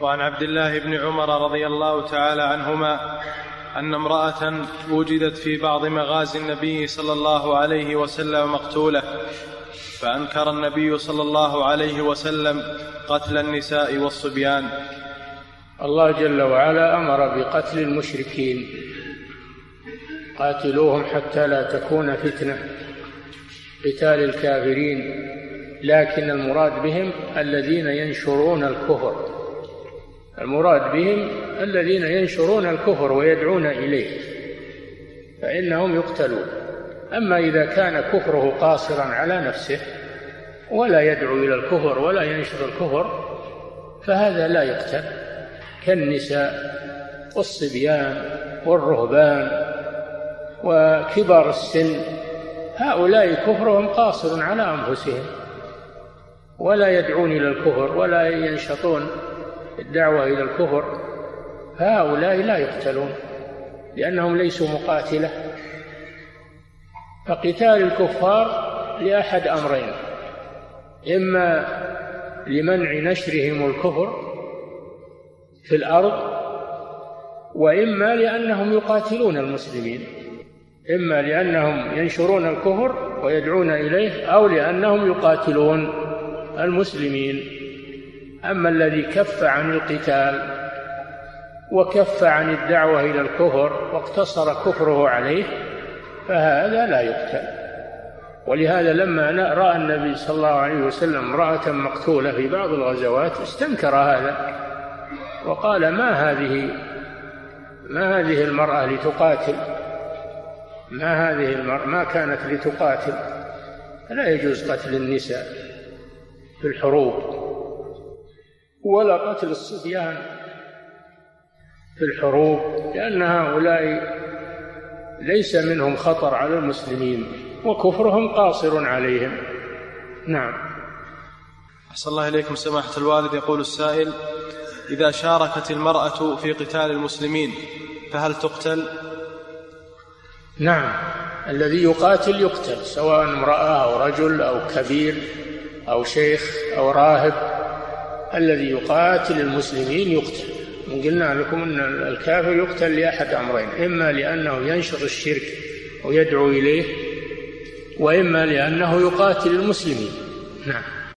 وعن عبد الله بن عمر رضي الله تعالى عنهما أن امرأة وجدت في بعض مغازي النبي صلى الله عليه وسلم مقتولة فأنكر النبي صلى الله عليه وسلم قتل النساء والصبيان. الله جل وعلا أمر بقتل المشركين. قاتلوهم حتى لا تكون فتنة قتال الكافرين. لكن المراد بهم الذين ينشرون الكفر. المراد بهم الذين ينشرون الكفر ويدعون إليه فإنهم يقتلون. أما إذا كان كفره قاصرا على نفسه ولا يدعو إلى الكفر ولا ينشر الكفر فهذا لا يقتل. كالنساء والصبيان والرهبان وكبار السن هؤلاء كفرهم قاصر على أنفسهم ولا يدعون إلى الكفر ولا ينشطون الدعوة إلى الكفر هؤلاء لا يقتلون لأنهم ليسوا مقاتلة. فقتال الكفار لأحد أمرين إما لمنع نشرهم الكفر في الأرض وإما لأنهم يقاتلون المسلمين إما لأنهم ينشرون الكفر ويدعون إليه أو لأنهم يقاتلون المسلمين. أما الذي كف عن القتال وكف عن الدعوة إلى الكفر واقتصر كفره عليه فهذا لا يقتل. ولهذا لما رأى النبي صلى الله عليه وسلم امرأة مقتولة في بعض الغزوات استنكر هذا وقال ما هذه ما هذه المرأة لتقاتل؟ ما هذه المرأة ما كانت لتقاتل؟ لا يجوز قتل النساء في الحروب. ولا قتل الصبيان في الحروب لأن هؤلاء ليس منهم خطر على المسلمين وكفرهم قاصر عليهم. نعم. أحسن الله إليكم سماحة الوالد. يقول السائل إذا شاركت المرأة في قتال المسلمين فهل تقتل؟ نعم. الذي يقاتل يقتل سواء امرأة أو رجل أو كبير أو شيخ أو راهب. الذي يقاتل المسلمين يقتل. قلنا لكم أن الكافر يقتل لأحد أمرين إما لأنه ينشر الشرك ويدعو إليه وإما لأنه يقاتل المسلمين. نعم.